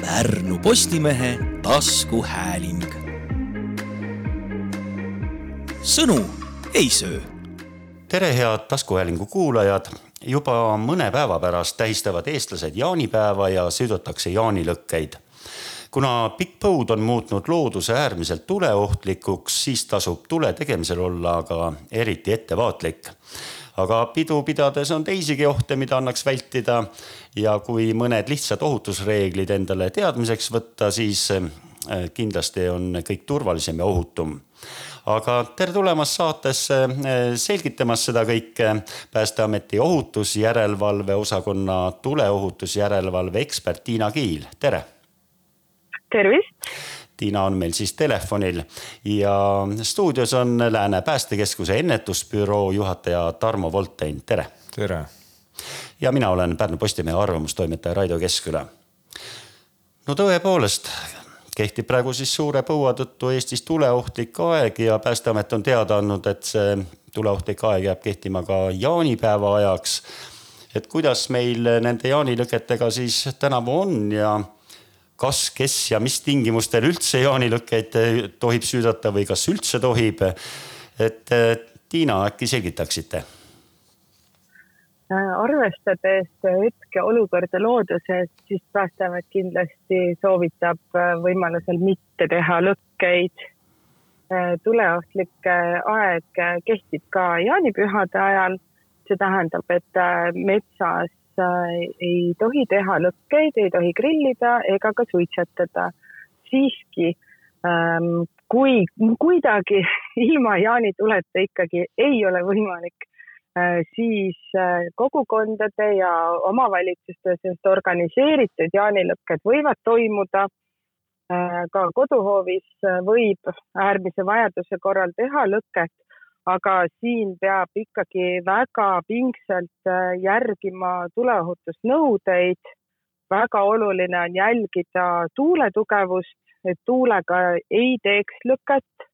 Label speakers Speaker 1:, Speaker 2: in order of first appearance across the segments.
Speaker 1: Pärnu Postimehe taskuhääling. sõnu ei söö.
Speaker 2: tere, head taskuhäälingu kuulajad. juba mõne päeva pärast tähistavad eestlased jaanipäeva ja söödetakse jaanilõkkeid kuna pikk põud on muutnud looduse äärmiselt tuleohtlikuks, siis tasub tule tegemisel olla aga eriti ettevaatlik aga pidu pidades on teisigi ohte, mida annaks vältida. ja kui mõned lihtsad ohutusreeglid endale teadmiseks võtta, siis äh, kindlasti on kõik turvalisem ja ohutum aga tere tulemast saatesse äh, selgitamas seda kõike Päästeameti ohutusjärelevalve osakonna tuleohutusjärelevalve ekspert Tiina Kiil, tere.
Speaker 3: tervist
Speaker 2: Tiina on meil siis telefonil ja stuudios on Lääne päästekeskuse ennetusbüroo juhataja Tarmo Voltein, tere.
Speaker 4: tere.
Speaker 2: ja mina olen Pärnu Postimehe arvamustoimetaja Raido Keskküla. no tõepoolest kehtib praegu siis suure põua tõttu Eestis tuleohtlik aeg ja Päästeamet on teada andnud, et see tuleohtlik aeg jääb kehtima ka jaanipäeva ajaks. et kuidas meil nende jaanilõketega siis tänavu on ja kas, kes ja mis tingimustel üldse jaanilõkkeid tohib süüdata või kas üldse tohib. et Tiina, äkki selgitaksite?
Speaker 3: arvestades hetkeolukorda looduses, siis Päästeamet kindlasti soovitab võimalusel mitte teha lõkkeid. tuleohtlik aeg kehtib ka jaanipühade ajal. see tähendab, et metsas Äh, ei tohi teha lõkkeid, ei tohi grillida ega ka suitsetada. siiski ähm, kui kuidagi ilma jaanituleta ikkagi ei ole võimalik, äh, siis äh, kogukondade ja omavalitsustes organiseeritud jaanilõkked võivad toimuda. ka koduhoovis võib äärmise vajaduse korral teha lõket aga siin peab ikkagi väga pingsalt äh, järgima tuleohutusnõudeid. väga oluline on jälgida tuule tugevust, et tuulega ei teeks lõket.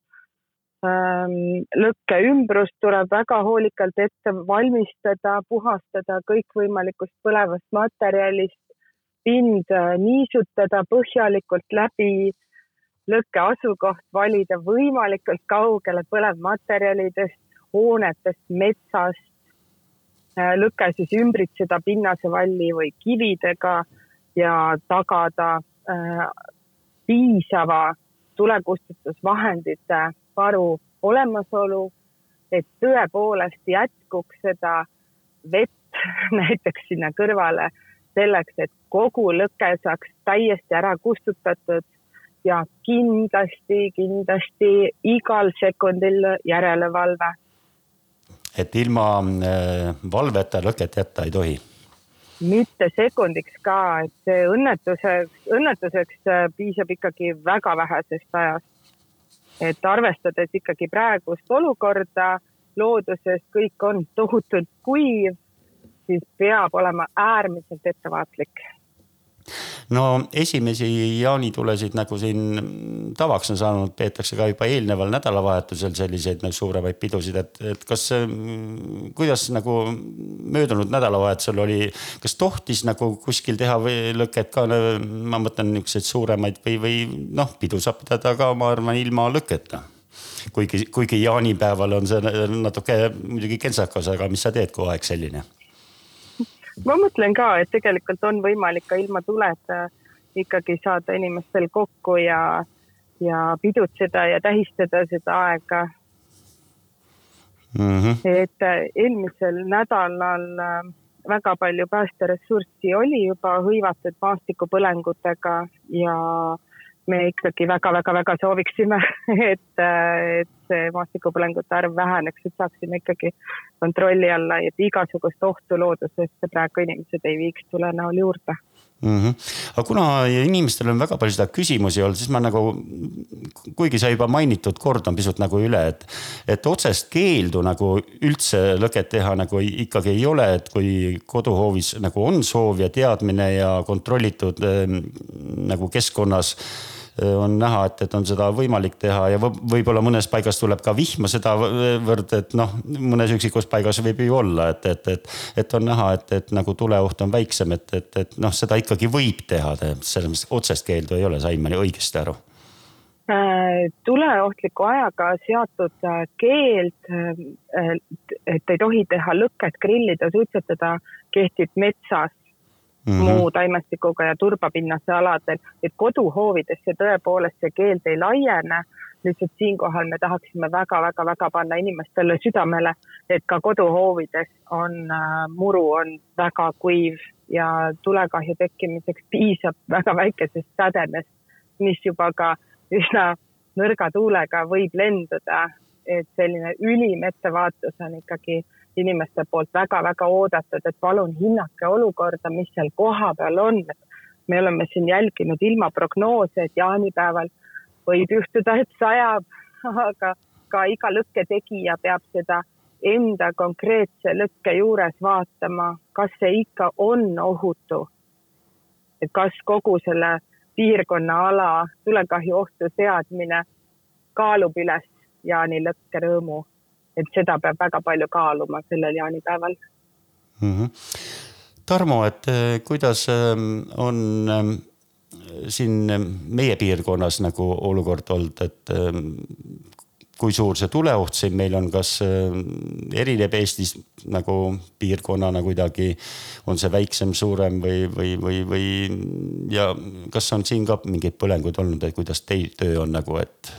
Speaker 3: Ähm, lõkke ümbrust tuleb väga hoolikalt ette valmistada, puhastada kõikvõimalikust põlevast materjalist, pind äh, niisutada põhjalikult läbi lõkke asukoht valida võimalikult kaugele põlevmaterjalidest, hoonetest, metsast. Äh, lõke siis ümbritseda pinnasevalli või kividega ja tagada äh, piisava tulekustutusvahendite varu olemasolu, et tõepoolest jätkuks seda vett näiteks sinna kõrvale selleks, et kogu lõke saaks täiesti ära kustutatud ja kindlasti, kindlasti igal sekundil järelevalve.
Speaker 2: et ilma äh, valveta lõket jätta ei tohi?
Speaker 3: mitte sekundiks ka, et see õnnetuseks, õnnetuseks äh, piisab ikkagi väga vähesest ajast. et arvestades ikkagi praegust olukorda looduses, kõik on tohutult kuiv, siis peab olema äärmiselt ettevaatlik
Speaker 2: no esimesi jaanitulesid, nagu siin tavaks on saanud, peetakse ka juba eelneval nädalavahetusel selliseid nagu suuremaid pidusid, et, et kas, kuidas nagu möödunud nädalavahetusel oli, kas tohtis nagu kuskil teha või lõket ka, ma mõtlen niisuguseid suuremaid või, või noh, pidu saab pidada ka, ma arvan, ilma lõketa. Kuigi, kuigi jaanipäeval on see natuke muidugi kentsakas, aga mis sa teed, kui aeg selline
Speaker 3: ma mõtlen ka, et tegelikult on võimalik ka ilma tuleta ikkagi saada inimestel kokku ja, ja pidutseda ja tähistada seda aega mm. -hmm. et äh, eelmisel nädalal äh, väga palju päästeressurssi oli juba hõivatud maastikupõlengutega ja me ikkagi väga-väga-väga sooviksime, et, et see maastikupõlengute arv väheneks, et saaksime ikkagi kontrolli alla, et igasugust ohtu loodusesse praegu inimesed ei viiks tule näol juurde
Speaker 2: mm. -hmm. aga kuna inimestel on väga palju seda küsimusi olnud, siis ma nagu, kuigi sa juba mainitud, kordan pisut nagu üle, et. et otsest keeldu nagu üldse lõket teha nagu ikkagi ei ole, et kui koduhoovis nagu on soov ja teadmine ja kontrollitud äh, nagu keskkonnas on näha, et, et on seda võimalik teha ja võib-olla mõnes paigas tuleb ka vihma sedavõrd, et noh, mõnes üksikus paigas võib ju olla, et, et, et, et on näha, et, et nagu tuleoht on väiksem, et, et, et noh, seda ikkagi võib teha, selles mõttes otsest keeldu ei ole, sain ma õigesti aru?
Speaker 3: Äh, tuleohtliku ajaga seatud äh, keeld, äh, et ei tohi teha lõket, grillida, suitsetada, kehtib metsas mm -hmm. muu taimestikuga ja turbapinnase aladel, et koduhoovidesse tõepoolest see keeld ei laiene. lihtsalt siinkohal me tahaksime väga-väga-väga panna inimestele südamele, et ka koduhoovides on muru on väga kuiv ja tulekahju tekkimiseks piisab väga väikesest sädemest, mis juba ka üsna nõrga tuulega võib lenduda, et selline ülim ettevaatus on ikkagi inimeste poolt väga-väga oodatud, et palun hinnake olukorda, mis seal kohapeal on. me oleme siin jälginud ilmaprognoose, et jaanipäeval võib juhtuda, et sajab, aga ka iga lõkke tegija peab seda enda konkreetse lõkke juures vaatama, kas see ikka on ohutu. et kas kogu selle piirkonna ala tulekahju ohtu seadmine kaalub üles Jaani lõkke rõõmu. Et seda peab väga palju kaaluma sellel jaanipäeval
Speaker 2: mm. -hmm. Tarmo, et eh, kuidas eh, on eh, siin meie piirkonnas nagu olukord olnud, et kui suur see tuleoht siin meil on, kas äh, erineb Eestis nagu piirkonnana kuidagi, on see väiksem, suurem või, või, või, või ja kas on siin ka mingeid põlenguid olnud, et kuidas teil töö on nagu, et?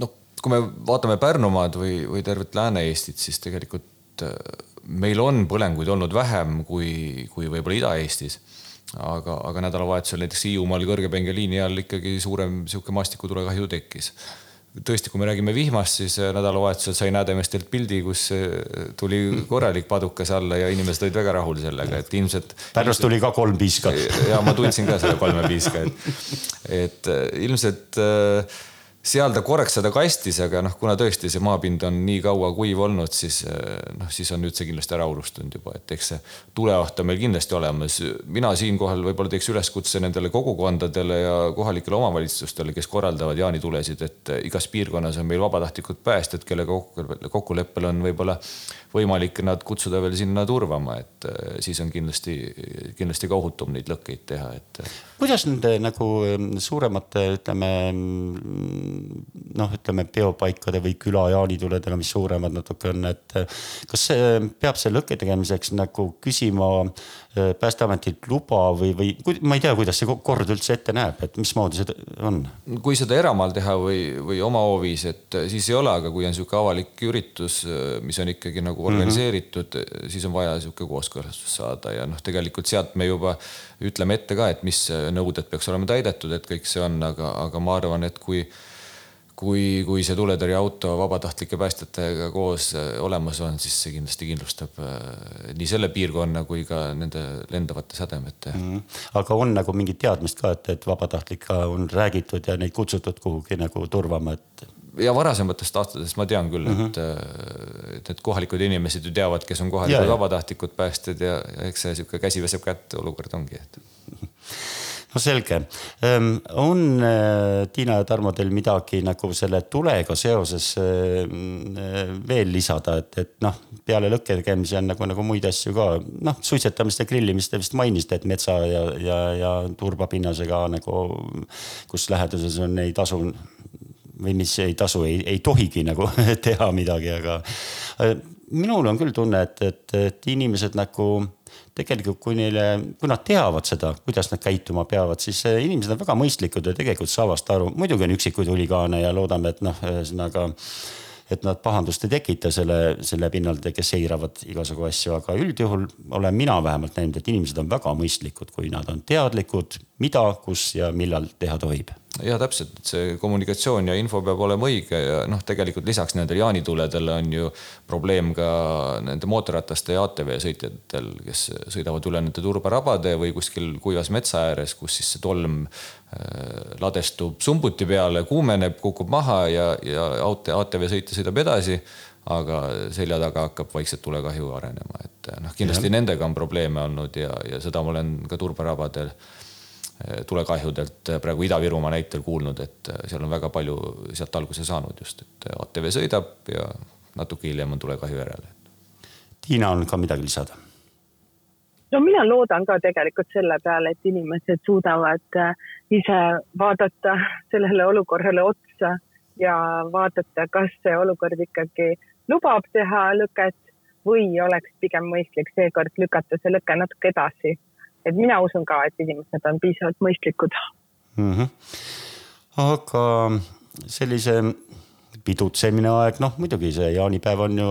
Speaker 4: noh, kui me vaatame Pärnumaad või, või tervet Lääne-Eestit, siis tegelikult äh, meil on põlenguid olnud vähem kui, kui võib-olla Ida-Eestis aga, aga nädalavahetusel näiteks Hiiumaal kõrgepingeliini all ikkagi suurem sihuke maastikutulekahju tekkis tõesti, kui me räägime vihmast, siis äh, nädalavahetusel sai Näädemestelt pildi, kus äh, tuli korralik padukas alla ja inimesed olid väga rahul sellega, et ilmselt.
Speaker 2: Pärnust tuli ka kolm piiskat.
Speaker 4: ja ma tundsin ka selle kolme piiska, et, et ilmselt äh, seal ta korraks seda kastis, aga noh, kuna tõesti see maapind on nii kaua kuiv olnud, siis eh, noh, siis on nüüd see kindlasti ära unustunud juba, et eks see tuleoht on meil kindlasti olemas. mina siinkohal võib-olla teeks üleskutse nendele kogukondadele ja kohalikele omavalitsustele, kes korraldavad jaanitulesid, et igas piirkonnas on meil vabatahtlikud päästjad, kellega kokkuleppel on võib-olla võimalik nad kutsuda veel sinna turvama, et eh, siis on kindlasti, kindlasti ka ohutum neid lõkkeid teha, et.
Speaker 2: kuidas nende nagu suuremate, ütleme noh, ütleme peopaikade või küla jaanituledega, mis suuremad natuke on, et kas see peab see lõkke tegemiseks nagu küsima äh, päästeametilt luba või, või ma ei tea, kuidas see kord üldse ette näeb, et mismoodi see on?
Speaker 4: kui seda eramaal teha või, või oma hoovis, et siis ei ole, aga kui on niisugune avalik üritus, mis on ikkagi nagu mhm. organiseeritud mm, -hmm. siis on vaja niisugune kooskõlastus saada ja noh, tegelikult sealt me juba ütleme ette ka, et mis nõuded peaks olema täidetud, et kõik see on, aga, aga ma arvan, et kui kui, kui see tuletõrjeauto vabatahtlike päästjatega koos äh, olemas on, siis see kindlasti kindlustab äh, nii selle piirkonna kui ka nende lendavate sädemete mm. -hmm.
Speaker 2: aga on nagu mingit teadmist ka, et, et vabatahtlikke on räägitud ja neid kutsutud kuhugi nagu turvama, et?
Speaker 4: ja varasematest aastatest ma tean küll mm, -hmm. et, äh, et need kohalikud inimesed ju teavad, kes on kohalikud vabatahtlikud päästjad ja, ja eks see sihuke käsi peseb kätt olukord ongi, et
Speaker 2: no selge. Ehm, on äh, Tiina ja Tarmo teil midagi nagu selle tulega seoses ehm, veel lisada, et, et noh, peale lõkke tegemise on nagu, nagu muid asju ka, noh, suitsetamist ja grillimist te vist mainisite, et metsa ja, ja, ja turbapinnasega nagu, kus läheduses on, ei tasu või mis ei tasu, ei, ei tohigi nagu teha midagi, aga äh, minul on küll tunne, et, et, et inimesed nagu tegelikult, kui neile, kui nad teavad seda, kuidas nad käituma peavad, siis eh, inimesed on väga mõistlikud ja tegelikult saavad aru, muidugi on üksikuid huligaane ja loodame, et noh, ühesõnaga et nad pahandust ei tekita selle, selle pinnalt, kes eiravad igasugu asju, aga üldjuhul olen mina vähemalt näinud, et inimesed on väga mõistlikud, kui nad on teadlikud, mida, kus ja millal teha tohib
Speaker 4: ja täpselt, et see kommunikatsioon ja info peab olema õige ja noh, tegelikult lisaks nendele jaanituledele on ju probleem ka nende mootorrataste ja ATV sõitjatel, kes sõidavad üle nende turbarabade või kuskil kuivas metsa ääres, kus siis see tolm äh, ladestub sumbuti peale, kuumeneb, kukub maha ja, ja ATV sõitja sõidab edasi aga selja taga hakkab vaikselt tulekahju arenema, et noh, kindlasti ja. nendega on probleeme olnud ja, ja seda ma olen ka turbarabadel tulekahjudelt praegu Ida-Virumaa näitel kuulnud, et seal on väga palju sealt alguse saanud just, et ATV sõidab ja natuke hiljem on tulekahju järel.
Speaker 2: Tiina on ka midagi lisada?
Speaker 3: no mina loodan ka tegelikult selle peale, et inimesed suudavad ise vaadata sellele olukorrale otsa ja vaadata, kas see olukord ikkagi lubab teha lüket või oleks pigem mõistlik seekord lükata see lüke natuke edasi. Et mina usun ka, et inimesed on piisavalt mõistlikud
Speaker 2: mm. -hmm. aga sellise pidutsemine aeg, noh muidugi see jaanipäev on ju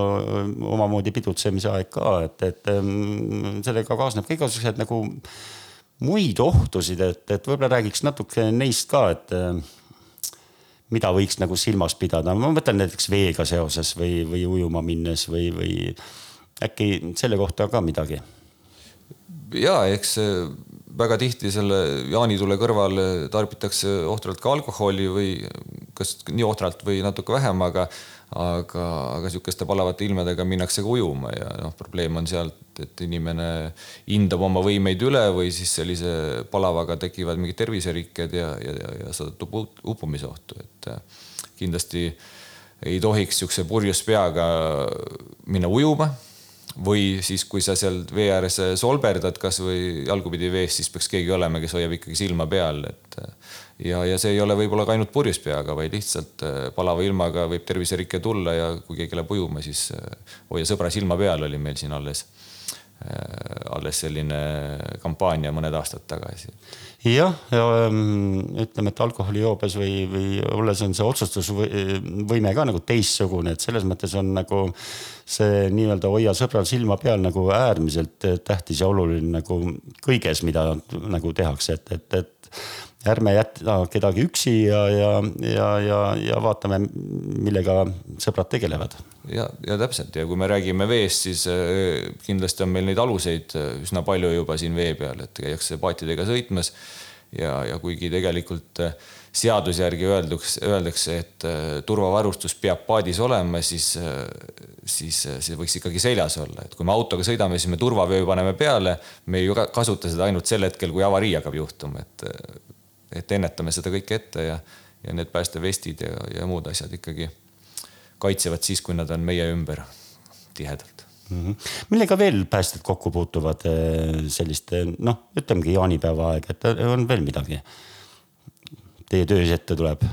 Speaker 2: omamoodi pidutsemise aeg ka, et, et mm, sellega kaasneb ka igasugused nagu muid ohtusid, et, et võib-olla räägiks natuke neist ka, et mida võiks nagu silmas pidada, ma mõtlen näiteks veega seoses või, või ujuma minnes või, või äkki selle kohta ka midagi?
Speaker 4: Ja eks väga tihti selle jaanitule kõrval tarbitakse ohtralt ka alkoholi või kas nii ohtralt või natuke vähem, aga aga, aga sihukeste palavate ilmadega minnakse ka ujuma ja noh, probleem on sealt, et inimene hindab oma võimeid üle või siis sellise palavaga tekivad mingid terviserikked ja, ja, ja, ja satub uppumise ohtu, et kindlasti ei tohiks sihukese purjus peaga minna ujuma või siis, kui sa seal vee ääres solberdad kasvõi jalgupidi vees, siis peaks keegi olema, kes hoiab ikkagi silma peal, et ja, ja see ei ole võib-olla ka ainult purjus peaga, vaid lihtsalt äh, palava ilmaga võib terviserike tulla ja kui keegi läheb ujuma, siis äh, hoia sõbra silma peal oli meil siin alles, äh, alles selline kampaania mõned aastad tagasi.
Speaker 2: jah, ja ähm, ütleme, et alkoholijoobes või, või olles on see otsustusvõime ka nagu teistsugune, et selles mõttes on nagu see nii-öelda hoia sõbral silma peal nagu äärmiselt tähtis ja oluline nagu kõiges, mida nagu tehakse, et, et, et ärme jäta kedagi üksi ja, ja, ja, ja, ja vaatame, millega sõbrad tegelevad.
Speaker 4: ja, ja täpselt ja kui me räägime veest, siis äh, kindlasti on meil neid aluseid äh, üsna palju juba siin vee peal, et käiakse paatidega sõitmas. ja, ja kuigi tegelikult äh, seaduse järgi öeldakse, öeldakse, et turvavarustus peab paadis olema, siis, siis see võiks ikkagi seljas olla, et kui me autoga sõidame, siis me turvavöö paneme peale. me ei kasuta seda ainult sel hetkel, kui avarii hakkab juhtuma, et et ennetame seda kõike ette ja, ja need päästevestid ja, ja muud asjad ikkagi kaitsevad siis, kui nad on meie ümber tihedalt
Speaker 2: mm. -hmm. millega veel päästjad kokku puutuvad eh, selliste noh, ütlemegi jaanipäeva aeg, et on veel midagi teie töös ette tuleb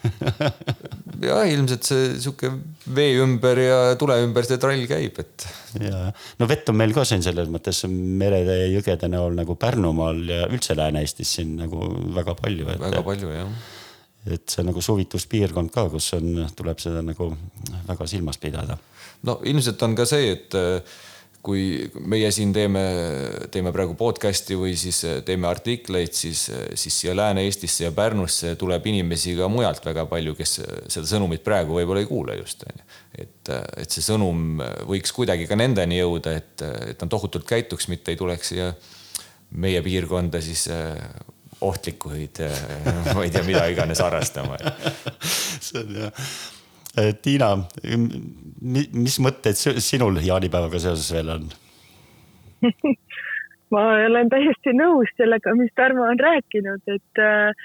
Speaker 4: ja ilmselt see sihuke vee ümber ja tule ümber see trall käib, et.
Speaker 2: ja, no vett on meil ka siin selles mõttes merede ja jõgede näol nagu Pärnumaal ja üldse Lääne-Eestis siin nagu väga palju.
Speaker 4: väga palju jah.
Speaker 2: et see on nagu suvituspiirkond ka, kus on, tuleb seda nagu väga silmas pidada.
Speaker 4: no ilmselt on ka see, et kui meie siin teeme, teeme praegu podcast'i või siis äh, teeme artikleid, siis, äh, siis siia Lääne-Eestisse ja Pärnusse tuleb inimesi ka mujalt väga palju, kes äh, seda sõnumit praegu võib-olla ei kuule just onju. et, et see sõnum võiks kuidagi ka nendeni jõuda, et, et nad tohutult käituks, mitte ei tuleks siia meie piirkonda siis ohtlikuid, ma ei tea, mida iganes harrastama
Speaker 2: see on jah Eh, Tiina, mis mõtteid sinul jaanipäevaga seoses veel on
Speaker 3: ma olen täiesti nõus sellega, mis Tarmo on rääkinud, et, eh,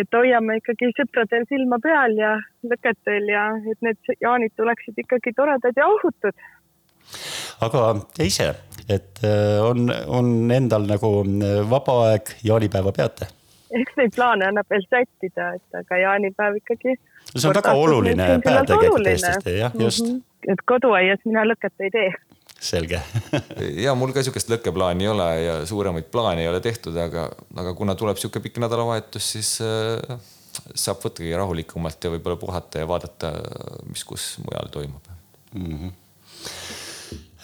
Speaker 3: et hoiame ikkagi sõpradel silma peal ja lõketel ja et need jaanid tuleksid ikkagi toredad ja ohutud.
Speaker 2: aga te ise, et eh, on, on endal nagu vaba aeg, jaanipäeva peate?
Speaker 3: eks neid plaane annab veel sättida, et aga jaanipäev ikkagi.
Speaker 2: See on väga oluline päev tegelikult eestlaste jah, just mm.
Speaker 3: -hmm. et koduaias mina lõket ei tee.
Speaker 2: selge
Speaker 4: ja mul ka sihukest lõkkeplaani ei ole ja suuremaid plaane ei ole tehtud, aga, aga kuna tuleb sihuke pikk nädalavahetus, siis äh, saab võttagi rahulikumalt ja võib-olla puhata ja vaadata, mis kus mujal toimub mm.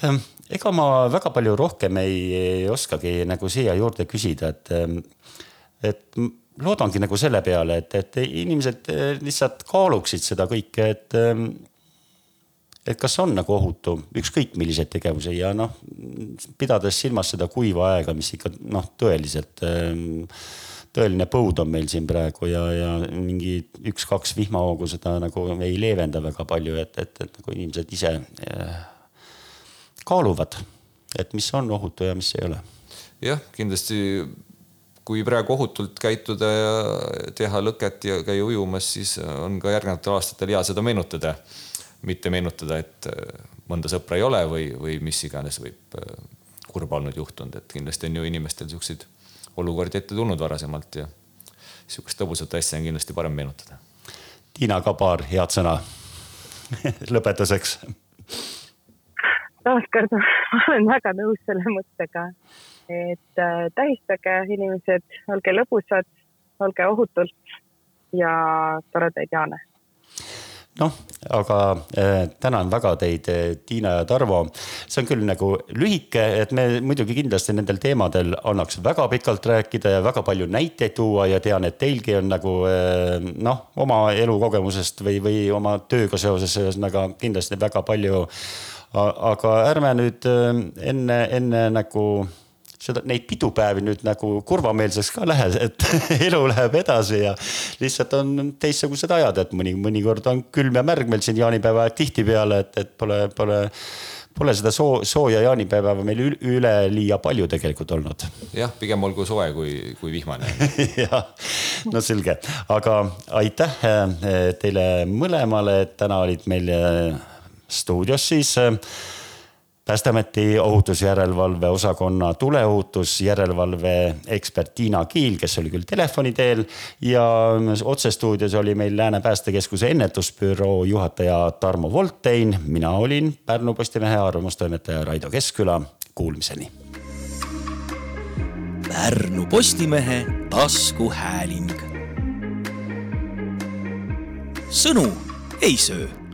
Speaker 2: -hmm. ega ma väga palju rohkem ei, ei oskagi nagu siia juurde küsida, et et loodangi nagu selle peale, et, et inimesed eh, lihtsalt kaaluksid seda kõike, et. Ehm, et kas on nagu ohutu ükskõik milliseid tegevusi ja noh, pidades silmas seda kuiva aega, mis ikka noh, tõeliselt ehm, tõeline põud on meil siin praegu ja, ja mingi üks-kaks vihmahoogu seda nagu ei leevenda väga palju, et, et, et nagu inimesed ise eh, kaaluvad, et mis on ohutu ja mis ei ole.
Speaker 4: jah, kindlasti kui praegu ohutult käituda ja teha lõket ja käia ujumas, siis on ka järgnevatel aastatel hea seda meenutada. mitte meenutada, et mõnda sõpra ei ole või, või mis iganes võib kurba olnud juhtunud, et kindlasti on ju inimestel siukseid olukordi ette tulnud varasemalt ja sihukest lõbusat asja on kindlasti parem meenutada.
Speaker 2: Tiina ka paar head sõna lõpetuseks.
Speaker 3: taaskord ma olen väga nõus selle mõttega, et äh, tähistage inimesed, olge lõbusad, olge ohutult ja toredaid jaane
Speaker 2: noh, aga äh, tänan väga teid, Tiina ja Tarvo. see on küll nagu lühike, et me muidugi kindlasti nendel teemadel annaks väga pikalt rääkida ja väga palju näiteid tuua ja tean, et teilgi on nagu äh, noh, oma elukogemusest või, või oma tööga seoses ühesõnaga kindlasti väga palju. aga ärme nüüd äh, enne, enne nagu seda, neid pidupäevi nüüd nagu kurvameelseks ka lähe, et elu läheb edasi ja lihtsalt on teistsugused ajad, et mõni, mõnikord on külm ja märg meil siin jaanipäeva tihtipeale, et, et pole, pole pole seda soo, sooja jaanipäeva meil üleliia palju tegelikult olnud.
Speaker 4: jah, pigem olgu soe kui, kui vihmane
Speaker 2: jah, no selge, aga aitäh eh, teile mõlemale, et täna olid meil eh, stuudios siis päästeameti ohutusjärelevalve osakonna tuleohutusjärelevalve ekspert Tiina Kiil, kes oli küll telefoni teel ja otsestuudios oli meil Lääne päästekeskuse ennetusbüroo juhataja Tarmo Voltein. mina olin Pärnu Postimehe arvamustoimetaja Raido Keskküla, kuulmiseni.
Speaker 1: Pärnu Postimehe taskuhääling. sõnu ei söö